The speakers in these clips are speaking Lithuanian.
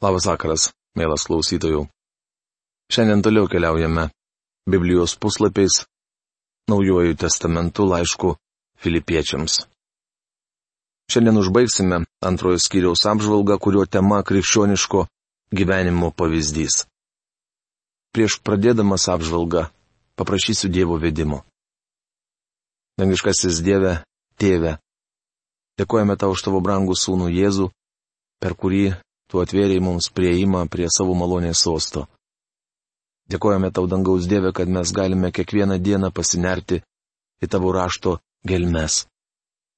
Labas vakaras, mielas klausytojų. Šiandien toliau keliaujame Biblijos puslapiais Naujuoju testamentu laišku Filipiečiams. Šiandien užbaigsime antrojo skyriaus apžvalgą, kurio tema krikščioniško gyvenimo pavyzdys. Prieš pradėdamas apžvalgą paprašysiu Dievo vedimo. Dangiškasis Dieve, Tėve, dėkojame tau už tavo brangų sūnų Jėzų, per kurį tu atvėrėjai mums prieimą prie savo malonės sosto. Dėkojame tau dangaus Dieve, kad mes galime kiekvieną dieną pasinerti į tavo rašto gelmes.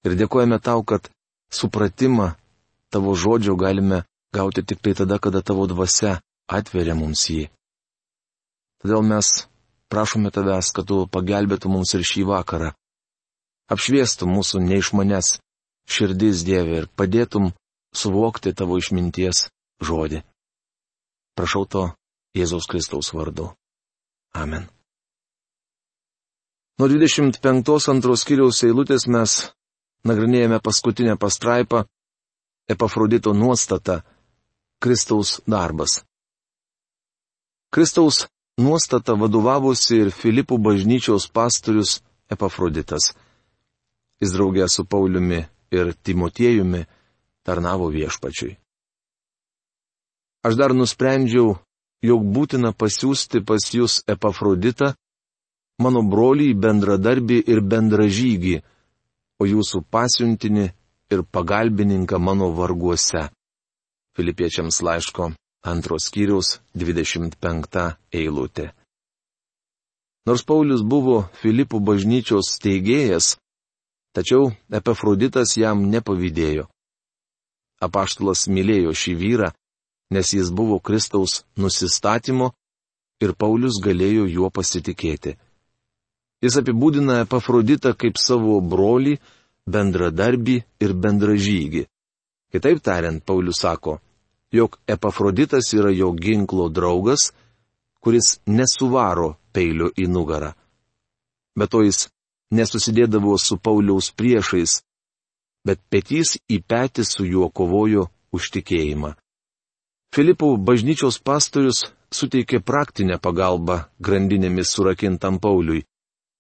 Ir dėkojame tau, kad supratimą tavo žodžio galime gauti tik tai tada, kada tavo dvasia atveria mums jį. Todėl mes prašome tavęs, kad tu pagelbėtų mums ir šį vakarą. Apšviestum mūsų neišmanes širdis Dieve ir padėtum suvokti tavo išminties žodį. Prašau to Jėzaus Kristaus vardu. Amen. Nuo 25 antros kiriaus eilutės mes nagrinėjame paskutinę pastraipą Epafrodito nuostata - Kristaus darbas. Kristaus nuostata vadovavusi ir Filipų bažnyčios pastorius Epafroditas. Jis draugė su Pauliumi ir Timotiejumi tarnavo viešpačiui. Aš dar nusprendžiau, jog būtina pasiūsti pas jūs Epafroditą, mano brolį, bendradarbį ir bendražygį, o jūsų pasiuntinį ir pagalbininką mano varguose. Filipiečiams laiško antros skyriaus 25 eilutė. Nors Paulius buvo Filipų bažnyčios steigėjas, tačiau Epafroditas jam nepavydėjo apaštalas mylėjo šį vyrą, nes jis buvo Kristaus nusistatymo ir Paulius galėjo juo pasitikėti. Jis apibūdina Epafroditą kaip savo brolį, bendradarbį ir bendražygį. Kitaip tariant, Paulius sako, jog Epafroditas yra jo ginklo draugas, kuris nesuvaro peilio į nugarą. Bet to jis nesusidėdavo su Pauliaus priešais, bet petys į petį su juo kovojo už tikėjimą. Filipų bažnyčios pastorius suteikė praktinę pagalbą grandinėmis surakintam Pauliui.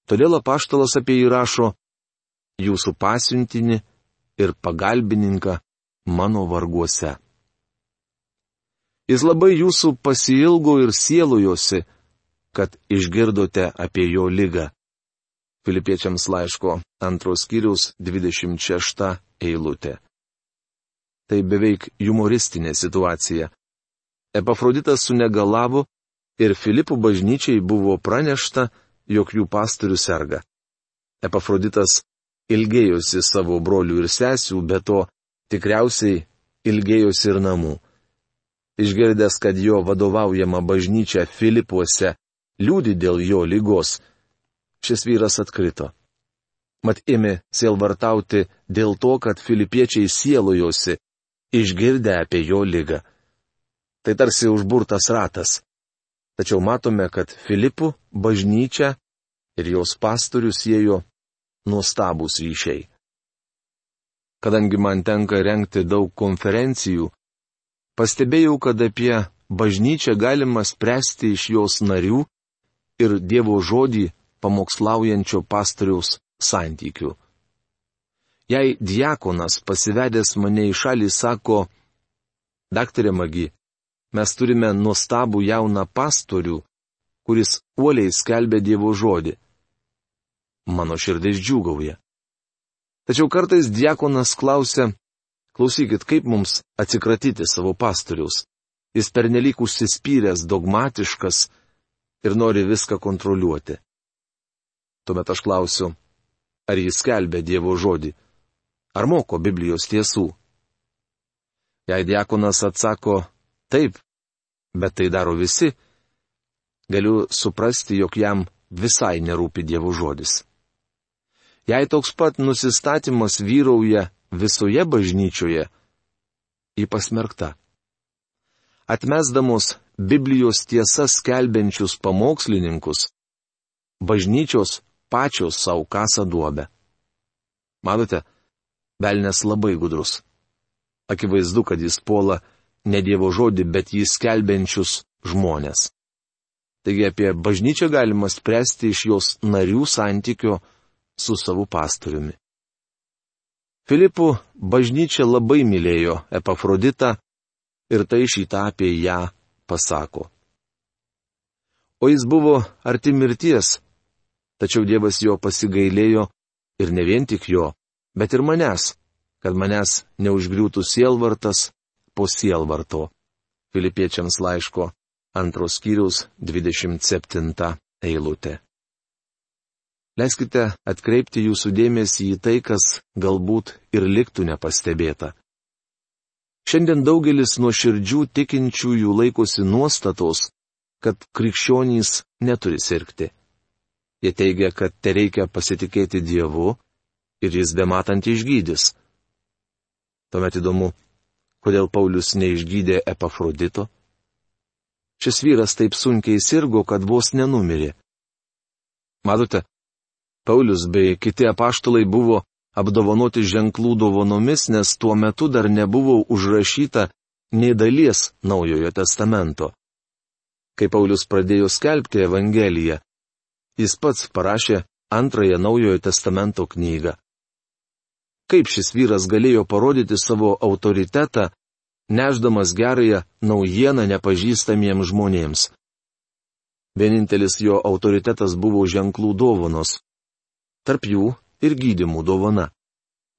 Todėl apaštalas apie jį rašo jūsų pasiuntinį ir pagalbininką mano varguose. Jis labai jūsų pasilgo ir sielojosi, kad išgirdote apie jo lygą. Filipiečiams laiško antros skyriaus 26 eilutė. Tai beveik humoristinė situacija. Epafroditas sunegalavo ir Filipų bažnyčiai buvo pranešta, jog jų pastorių serga. Epafroditas ilgėjosi savo brolių ir sesių, bet to tikriausiai ilgėjosi ir namų. Išgirdęs, kad jo vadovaujama bažnyčia Filipuose liūdi dėl jo lygos, šis vyras atkrito. Mat ėmė sielvartauti dėl to, kad filipiečiai sielojosi, išgirdę apie jo lygą. Tai tarsi užburtas ratas. Tačiau matome, kad Filipų bažnyčia ir jos pastorius siejo nuostabus ryšiai. Kadangi man tenka renkti daug konferencijų, pastebėjau, kad apie bažnyčią galima spręsti iš jos narių ir Dievo žodį pamokslaujančio pastoriaus santykių. Jei diakonas pasivedęs mane į šalį sako, daktarė Magi, mes turime nuostabų jauną pastorių, kuris uoliai skelbia Dievo žodį. Mano širdis džiūgauja. Tačiau kartais diakonas klausia, klausykit, kaip mums atsikratyti savo pastoriaus. Jis pernelyg užsispyręs, dogmatiškas ir nori viską kontroliuoti. Tuomet aš klausiu, ar jis skelbia Dievo žodį, ar moko Biblijos tiesų. Jei diakonas atsako, taip, bet tai daro visi, galiu suprasti, jog jam visai nerūpi Dievo žodis. Jei toks pat nusistatymas vyrauja visoje bažnyčioje, į pasmerktą. Atmesdamos Biblijos tiesas skelbiančius pamokslininkus, bažnyčios pačios savo kasą duobę. Matote, velnės labai gudrus. Akivaizdu, kad jis puola ne Dievo žodį, bet jį skelbiančius žmonės. Taigi apie bažnyčią galima spręsti iš jos narių santykio su savo pastoriumi. Filipų bažnyčia labai mylėjo Epafroditą ir tai šitą apie ją pasako. O jis buvo arti mirties, tačiau Dievas jo pasigailėjo ir ne vien tik jo, bet ir manęs, kad manęs neužgriūtų sielvartas po sielvarto. Filipiečiams laiško antros skyriaus 27 eilutė. Leiskite atkreipti jūsų dėmesį į tai, kas galbūt ir liktų nepastebėta. Šiandien daugelis nuo širdžių tikinčiųjų laikosi nuostatos, kad krikščionys neturi sirgti. Jie teigia, kad te reikia pasitikėti Dievu ir jis bematant išgydys. Tuomet įdomu, kodėl Paulius neišgydė Epafrodito? Šis vyras taip sunkiai sirgo, kad vos nenumirė. Matote, Paulius bei kiti apaštalai buvo apdovanoti ženklų dovanomis, nes tuo metu dar nebuvo užrašyta nei dalies Naujojo testamento. Kai Paulius pradėjo skelbti Evangeliją, jis pats parašė antrąją Naujojo testamento knygą. Kaip šis vyras galėjo parodyti savo autoritetą, neždamas gerąją naujieną nepažįstamiems žmonėms. Vienintelis jo autoritetas buvo ženklų dovanos. Tarp jų ir gydimų dovana.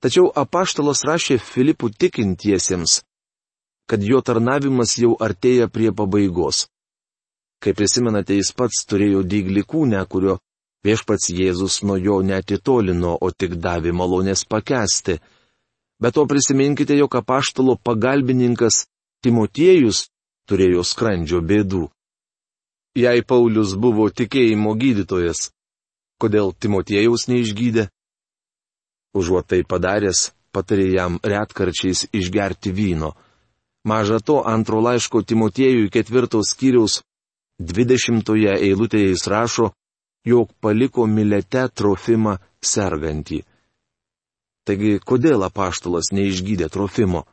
Tačiau apaštalas rašė Filipų tikintiesiems, kad jo tarnavimas jau artėja prie pabaigos. Kaip prisimenate, jis pats turėjo dyglį kūnę, kurio viešpats Jėzus nuo jo netitolino, o tik davė malonės pakesti. Bet to prisiminkite, jog apaštalo pagalbininkas Timotiejus turėjo skrandžio bėdų. Jei Paulius buvo tikėjimo gydytojas, kodėl Timotiejaus neišgydė? Užuot tai padaręs, patarė jam retkarčiais išgerti vyno. Maža to antro laiško Timotiejui ketvirtos skyriaus dvidešimtoje eilutėje jis rašo, jog paliko milete trofimą sergantį. Taigi, kodėl apaštalas neišgydė trofimo?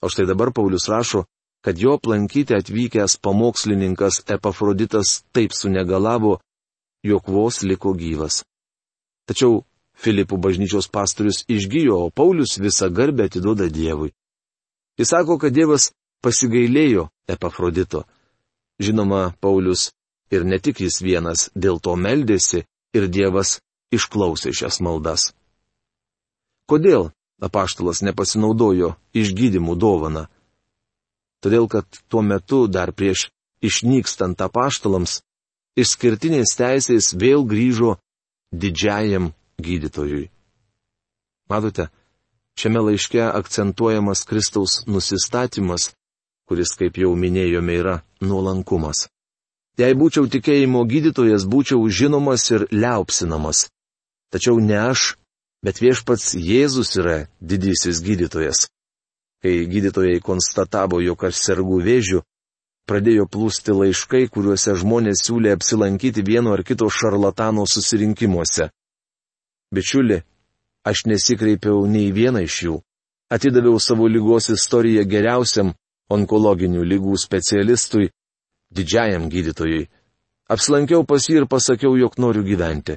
O štai dabar Paulius rašo, kad jo aplankyti atvykęs pamokslininkas Epafroditas taip sunegalavo, jog vos liko gyvas. Tačiau Filipų bažnyčios pastorius išgyjo, o Paulius visą garbę atiduoda Dievui. Jis sako, kad Dievas pasigailėjo Epafrodito. Žinoma, Paulius ir ne tik jis vienas dėl to meldėsi ir Dievas išklausė šias maldas. Kodėl apaštalas nepasinaudojo išgydymų dovana? Todėl, kad tuo metu dar prieš išnykstant apaštalams, išskirtinės teisės vėl grįžo didžiajam gydytojui. Matote, šiame laiške akcentuojamas Kristaus nusistatymas, kuris, kaip jau minėjome, yra nuolankumas. Jei būčiau tikėjimo gydytojas, būčiau žinomas ir liaupsinamas. Tačiau ne aš, Bet viešpats Jėzus yra didysis gydytojas. Kai gydytojai konstatavo, jog aš sergu vėžiu, pradėjo plūsti laiškai, kuriuose žmonės siūlė apsilankyti vieno ar kito šarlatano susirinkimuose. Bičiuli, aš nesikreipiau nei vieną iš jų. Atidaviau savo lygos istoriją geriausiam onkologinių lygų specialistui, didžiajam gydytojui. Apsilankiau pas jį ir pasakiau, jog noriu gyventi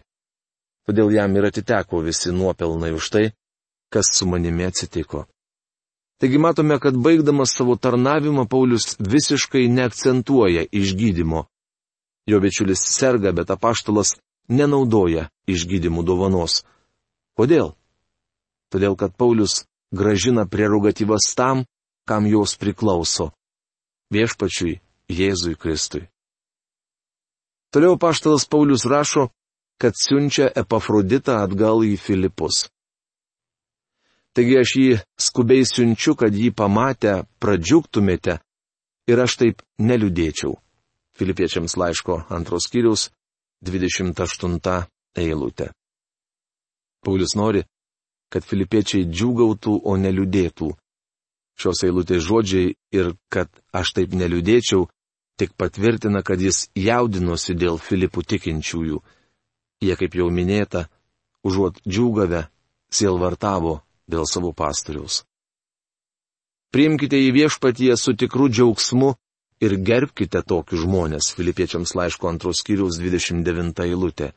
todėl jam ir atiteko visi nuopelnai už tai, kas su manimi atsitiko. Taigi matome, kad baigdamas savo tarnavimą Paulius visiškai neakcentuoja išgydymo. Jo bičiulis serga, bet apaštalas nenaudoja išgydymų dovanos. Kodėl? Todėl, kad Paulius gražina prerogatyvas tam, kam jos priklauso - viešpačiui Jėzui Kristui. Toliau paštalas Paulius rašo, kad siunčia Epafroditą atgal į Filipus. Taigi aš jį skubiai siunčiu, kad jį pamatę pradžiugtumėte ir aš taip neliūdėčiau. Filipiečiams laiško antros kiriaus 28 eilutė. Paulius nori, kad filipiečiai džiugautų, o neliūdėtų. Šios eilutės žodžiai ir kad aš taip neliūdėčiau, tik patvirtina, kad jis jaudinosi dėl Filipų tikinčiųjų. Jie, kaip jau minėta, užuot džiūgavę, sielvartavo dėl savo pastoriaus. Priimkite į viešpatyje su tikru džiaugsmu ir gerbkite tokius žmonės. Filipiečiams laiško antros skyriaus 29 eilutė.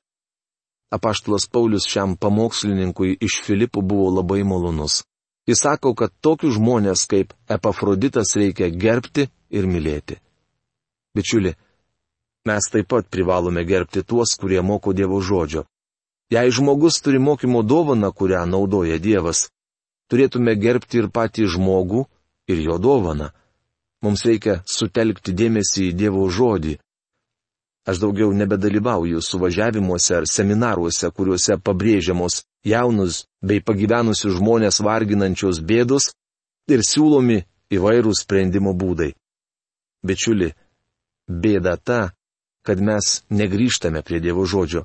Apaštalas Paulius šiam pamokslininkui iš Filipų buvo labai malonus. Jis sako, kad tokius žmonės kaip Epafroditas reikia gerbti ir mylėti. Bičiuli, mes taip pat privalome gerbti tuos, kurie moko Dievo žodžio. Jei žmogus turi mokymo dovaną, kurią naudoja Dievas, turėtume gerbti ir patį žmogų, ir jo dovaną. Mums reikia sutelkti dėmesį į Dievo žodį. Aš daugiau nebedalyvauju suvažiavimuose ar seminaruose, kuriuose pabrėžiamos jaunus bei pagyvenusius žmonės varginančios bėdos ir siūlomi įvairūs sprendimo būdai. Bičiuli, bėda ta, kad mes negryžtame prie Dievo žodžio.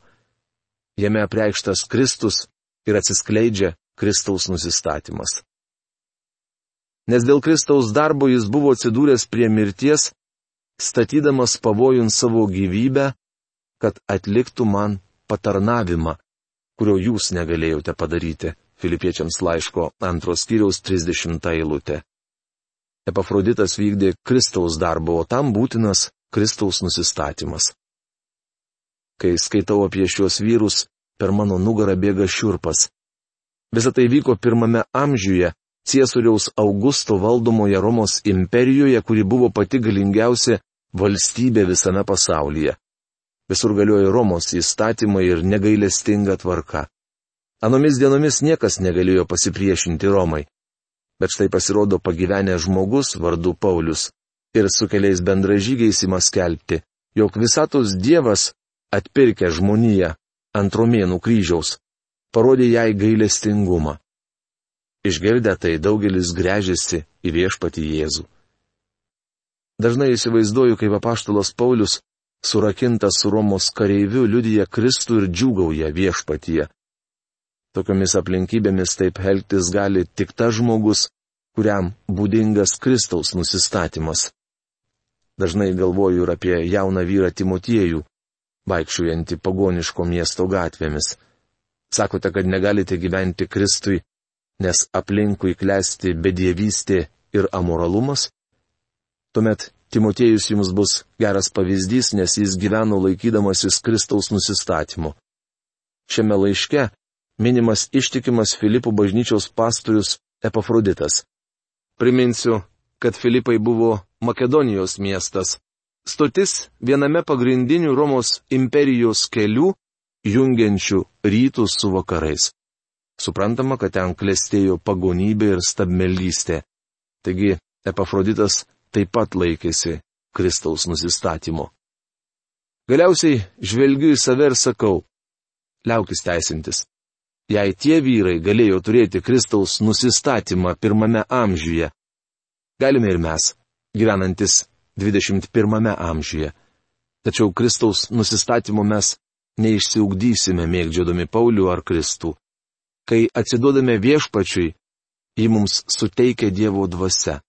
Jame apreikštas Kristus ir atsiskleidžia Kristaus nusistatymas nes dėl Kristaus darbo jis buvo atsidūręs prie mirties, statydamas pavojun savo gyvybę, kad atliktų man patarnavimą, kurio jūs negalėjote padaryti. Filipiečiams laiško antros kiriaus 30 eilutė. Epafroditas vykdė Kristaus darbą, o tam būtinas Kristaus nusistatymas. Kai skaitau apie šios vyrus, per mano nugarą bėga šiurpas. Visą tai vyko pirmame amžiuje, Ciesoriaus Augusto valdomoje Romos imperijoje, kuri buvo pati galingiausia valstybė visame pasaulyje. Visur galiojo Romos įstatymai ir negailestinga tvarka. Anomis dienomis niekas negalėjo pasipriešinti Romai. Bet štai pasirodo pagyvenęs žmogus vardu Paulius ir su keliais bendražygiais įma skelbti, jog visatos Dievas atpirkė žmoniją ant romėnų kryžiaus, parodė jai gailestingumą. Išgirdę tai daugelis grežiasi į viešpatį Jėzų. Dažnai įsivaizduoju, kaip apaštalas Paulius, surakintas su Romos kareiviu, liudyja Kristų ir džiūgauja viešpatyje. Tokiomis aplinkybėmis taip elgtis gali tik tas žmogus, kuriam būdingas Kristaus nusistatymas. Dažnai galvoju ir apie jauną vyrą Timotiejų, vaikščiojantį pagoniško miesto gatvėmis. Sakote, kad negalite gyventi Kristui, nes aplinkui klesti bedievystė ir amoralumas? Tuomet Timotiejus jums bus geras pavyzdys, nes jis gyveno laikydamasis Kristaus nusistatymu. Šiame laiške minimas ištikimas Filipų bažnyčios pastorius Epafroditas. Priminsiu, kad Filipai buvo Makedonijos miestas. Stotis viename pagrindinių Romos imperijos kelių, jungiančių rytus su vakarais. Suprantama, kad ten klestėjo pagonybė ir stabmelystė. Taigi, Epafroditas taip pat laikėsi Kristaus nusistatymo. Galiausiai žvelgiu į save ir sakau, liaukis teisintis. Jei tie vyrai galėjo turėti Kristaus nusistatymą pirmame amžiuje, galime ir mes, gyvenantis 21 amžiuje. Tačiau Kristaus nusistatymo mes neišsiugdysime mėgdžiodami Paulių ar Kristų. Kai atsiduodame viešpačiui, jį mums suteikia Dievo dvasia.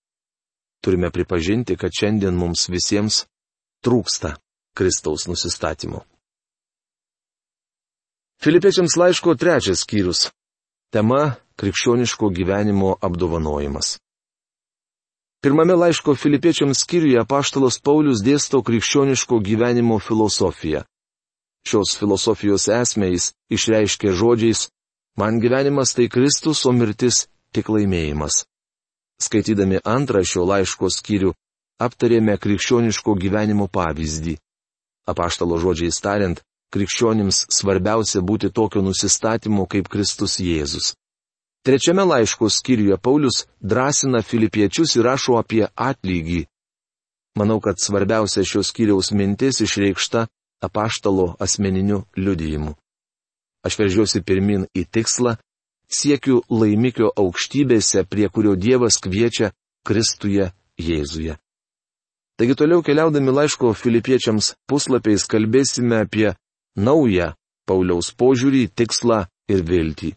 Turime pripažinti, kad šiandien mums visiems trūksta Kristaus nusistatymų. Filipiečiams laiško trečias skyrius. Tema - krikščioniško gyvenimo apdovanojimas. Pirmame laiško filipiečiams skyriuje paštalas Paulius dėsto krikščioniško gyvenimo filosofiją. Šios filosofijos esmės išreiškia žodžiais Man gyvenimas tai Kristus, o mirtis tik laimėjimas. Skaitydami antrą šio laiško skyrių, aptarėme krikščioniško gyvenimo pavyzdį. Apaštalo žodžiais tariant, krikščionims svarbiausia būti tokio nusistatymo kaip Kristus Jėzus. Trečiame laiško skyriuje Paulius drąsina filipiečius ir rašo apie atlygį. Manau, kad svarbiausia šios skyriaus mintis išreikšta apaštalo asmeniniu liudijimu. Aš veržiuosi pirmin į tikslą, siekiu laimikio aukštybėse, prie kurio Dievas kviečia Kristuje Jėzuje. Taigi toliau keliaudami laiško filipiečiams puslapiais kalbėsime apie naują Pauliaus požiūrį, tikslą ir viltį.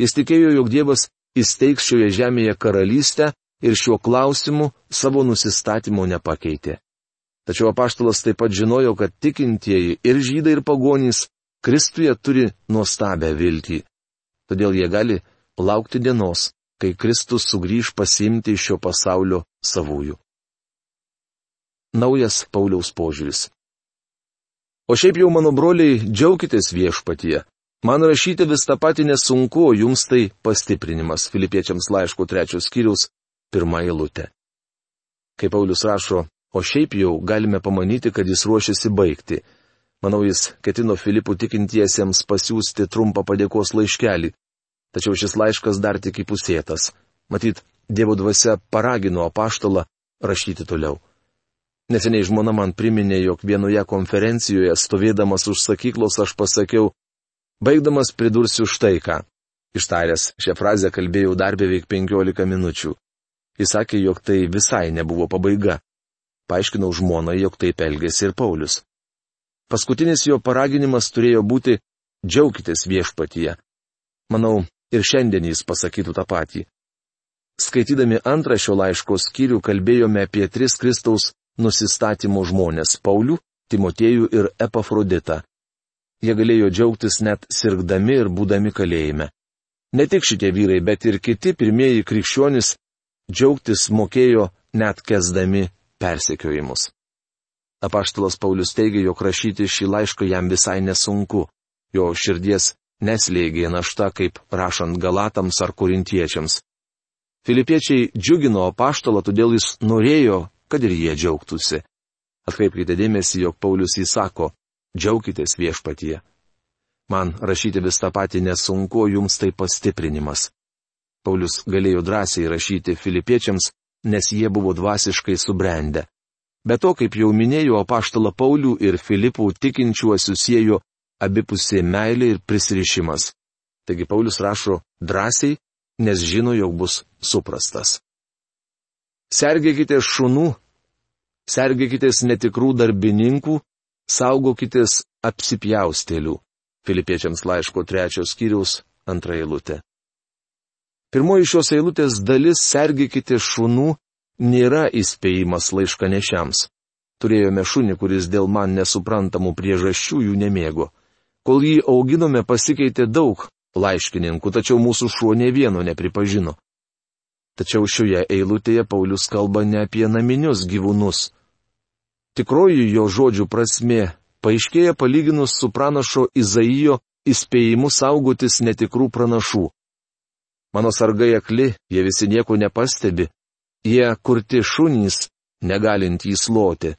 Jis tikėjo, jog Dievas įsteigs šioje žemėje karalystę ir šiuo klausimu savo nusistatymo nepakeitė. Tačiau apaštalas taip pat žinojo, kad tikintieji ir žydai ir pagonys Kristuje turi nuostabę viltį. Todėl jie gali laukti dienos, kai Kristus sugrįž pasimti iš šio pasaulio savųjų. Naujas Pauliaus požiūris. O šiaip jau, mano broliai, džiaukitės viešpatyje. Man rašyti vis tą patį nesunku, o jums tai pastiprinimas. Filipiečiams laiško trečios skyriaus pirmą eilutę. Kaip Paulius rašo, o šiaip jau galime pamanyti, kad jis ruošiasi baigti. Manau, jis ketino Filipų tikintiesiems pasiūsti trumpą padėkos laiškelį. Tačiau šis laiškas dar tik įpusėtas. Matyt, Dievo dvasia paragino apaštalą rašyti toliau. Neseniai žmona man priminė, jog vienoje konferencijoje stovėdamas už sakyklos aš pasakiau, baigdamas pridursiu štai ką. Ištaręs šią frazę kalbėjau dar beveik 15 minučių. Jis sakė, jog tai visai nebuvo pabaiga. Paaiškinau žmonai, jog taip elgėsi ir Paulius. Paskutinis jo paraginimas turėjo būti džiaukitės viešpatyje. Manau, ir šiandien jis pasakytų tą patį. Skaitydami antrą šio laiško skyrių kalbėjome apie tris Kristaus nusistatymų žmonės - Paulių, Timotiejų ir Epafroditą. Jie galėjo džiaugtis net sirgdami ir būdami kalėjime. Ne tik šitie vyrai, bet ir kiti pirmieji krikščionys džiaugtis mokėjo net kesdami persekiojimus. Apaštalas Paulius teigia, jog rašyti šį laišką jam visai nesunku, jo širdies neslėgė našta kaip rašant galatams ar kurintiečiams. Filipiečiai džiugino apaštalą, todėl jis norėjo, kad ir jie džiaugtųsi. Atkreipkite dėmesį, jog Paulius įsako, džiaukitės viešpatie. Man rašyti vis tą patį nesunku, jums tai pastiprinimas. Paulius galėjo drąsiai rašyti filipiečiams, nes jie buvo dvasiškai subrendę. Be to, kaip jau minėjau, apaštalą Paulių ir Filipų tikinčiuosius siejo abipusė meilė ir prisirišimas. Taigi Paulius rašo drąsiai, nes žino, jog bus suprastas. Sergėkite šunų, sergėkitės netikrų darbininkų, saugokitės apsipjaustėlių. Filipiečiams laiško trečios skyriaus antra eilutė. Pirmoji šios eilutės dalis sergikite šunų nėra įspėjimas laiškanešiams. Turėjome šunį, kuris dėl man nesuprantamų priežasčių jų nemėgo. Kol jį auginome, pasikeitė daug laiškininkų, tačiau mūsų šuo ne vieno nepripažino. Tačiau šioje eilutėje Paulius kalba ne apie naminius gyvūnus. Tikroji jo žodžių prasme paaiškėja palyginus su pranašo Izaijo įspėjimu saugotis netikrų pranašų. Mano sargai akli, jie visi nieko nepastebi. Jie kurti šunys, negalint jį sloti.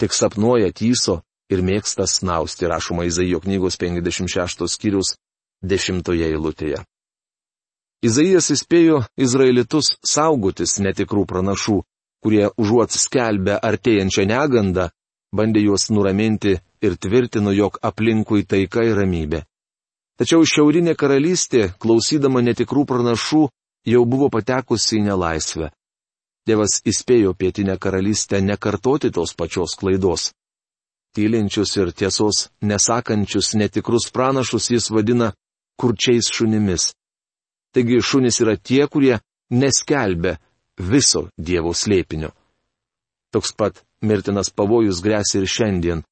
Tik sapnuoja tyso ir mėgsta snausti, rašoma Izaijo knygos 56 skyrius 10 eilutėje. Izaijas įspėjo izraelitus saugotis netikrų pranašų, kurie užuot skelbę artėjančią negandą, bandė juos nuraminti ir tvirtino, jog aplinkui taika ir ramybė. Tačiau šiaurinė karalystė, klausydama netikrų pranašų, jau buvo patekusi į nelaisvę. Dievas įspėjo pietinę karalystę nekartoti tos pačios klaidos. Tylinčius ir tiesos nesakančius netikrus pranašus jis vadina kurčiais šunimis. Taigi šunys yra tie, kurie neskelbia viso Dievo slėpinio. Toks pat mirtinas pavojus grėsia ir šiandien,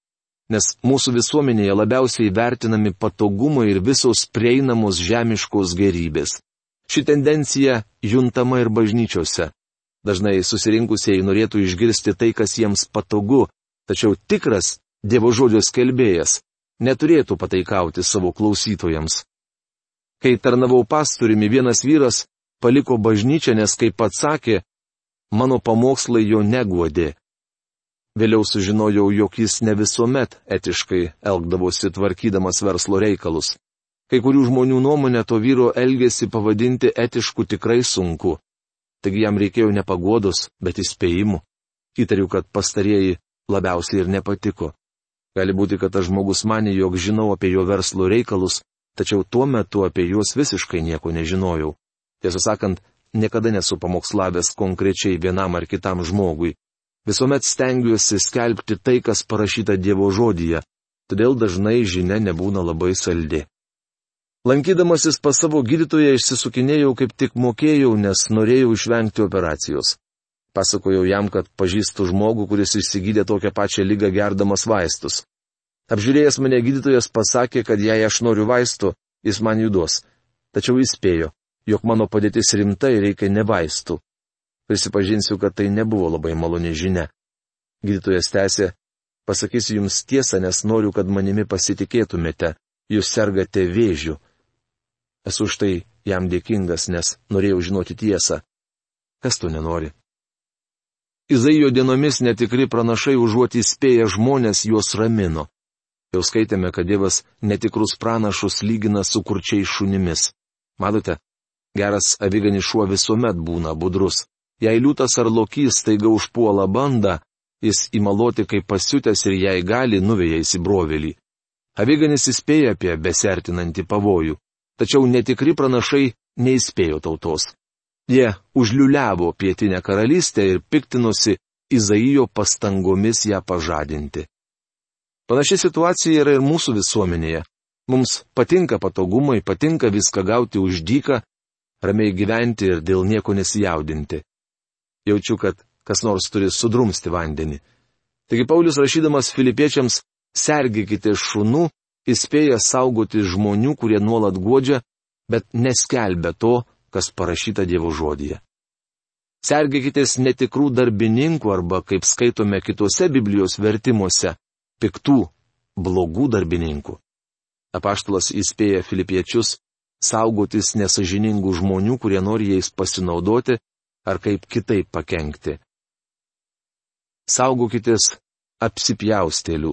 nes mūsų visuomenėje labiausiai vertinami patogumai ir visos prieinamos žemiškos gerybės. Ši tendencija juntama ir bažnyčiose. Dažnai susirinkusieji norėtų išgirsti tai, kas jiems patogu, tačiau tikras Dievo žodžio skelbėjas neturėtų pataikauti savo klausytojams. Kai tarnavau pastoriumi, vienas vyras paliko bažnyčią, nes, kaip pats sakė, mano pamokslai jo neguodė. Vėliau sužinojau, jog jis ne visuomet etiškai elgdavosi tvarkydamas verslo reikalus. Kai kurių žmonių nuomonė to vyro elgesį pavadinti etišku tikrai sunku. Taigi jam reikėjo ne pagodos, bet įspėjimų. Įtariu, kad pastarieji labiausiai ir nepatiko. Gali būti, kad tas žmogus mane, jog žinau apie jo verslo reikalus, tačiau tuo metu apie juos visiškai nieko nežinojau. Tiesą sakant, niekada nesu pamokslavęs konkrečiai vienam ar kitam žmogui. Visuomet stengiuosi skelbti tai, kas parašyta Dievo žodyje, todėl dažnai žinia nebūna labai saldi. Lankydamasis pas savo gydytoją išsisukinėjau kaip tik mokėjau, nes norėjau išvengti operacijos. Pasakojau jam, kad pažįstu žmogų, kuris išsigydė tokią pačią lygą gerdamas vaistus. Apžiūrėjęs mane gydytojas pasakė, kad jei aš noriu vaistų, jis man jų duos. Tačiau įspėjo, jog mano padėtis rimta ir reikia nevaistų. Prisipažinsiu, kad tai nebuvo labai maloni žinia. Gydytojas tęsė, pasakysiu jums tiesą, nes noriu, kad manimi pasitikėtumėte, jūs sergate vėžių. Esu už tai jam dėkingas, nes norėjau žinoti tiesą. Kas to nenori? Izaijo dienomis netikri pranašai užuot įspėję žmonės juos ramino. Jau skaitėme, kad Dievas netikrus pranašus lygina su kurčiais šunimis. Matote, geras aviganis šuo visuomet būna budrus. Jei liūtas ar lokys taiga užpuola bandą, jis įmaloti kaip pasiutęs ir jei gali, nuveja įsibrovelį. Aviganis įspėja apie besertinantį pavojų, tačiau netikri pranašai neįspėjo tautos. Jie užliuliavo pietinę karalystę ir piktinosi Izaijo pastangomis ją pažadinti. Panaši situacija yra ir mūsų visuomenėje. Mums patinka patogumai, patinka viską gauti už dyką, ramiai gyventi ir dėl nieko nesijaudinti. Jaučiu, kad kas nors turi sudrumsti vandenį. Taigi Paulius rašydamas filipiečiams, sergikite šunų, įspėja saugoti žmonių, kurie nuolat godžia, bet neskelbia to, kas parašyta Dievo žodyje. Sergikitės netikrų darbininkų arba, kaip skaitome kitose Biblijos vertimuose, piktų, blogų darbininkų. Apaštalas įspėja filipiečius saugotis nesažiningų žmonių, kurie nori jais pasinaudoti ar kaip kitaip pakengti. Saugokitės apsipjaustėlių.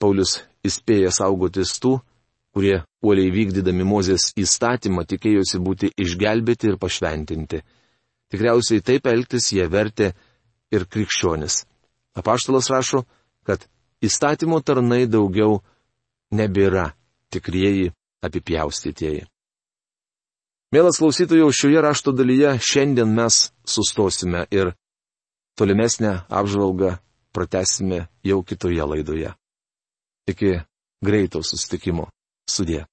Paulius įspėja saugotis tų, kurie uoliai vykdydami Mozės įstatymą tikėjosi būti išgelbėti ir pašventinti. Tikriausiai taip elgtis jie vertė ir krikščionis. Apaštalas rašo, kad įstatymo tarnai daugiau nebėra tikrieji apipjaustytieji. Mielas klausytojų, šioje rašto dalyje šiandien mes sustosime ir tolimesnę apžvalgą pratesime jau kitoje laidoje. Iki greito sustikimo. Sudė.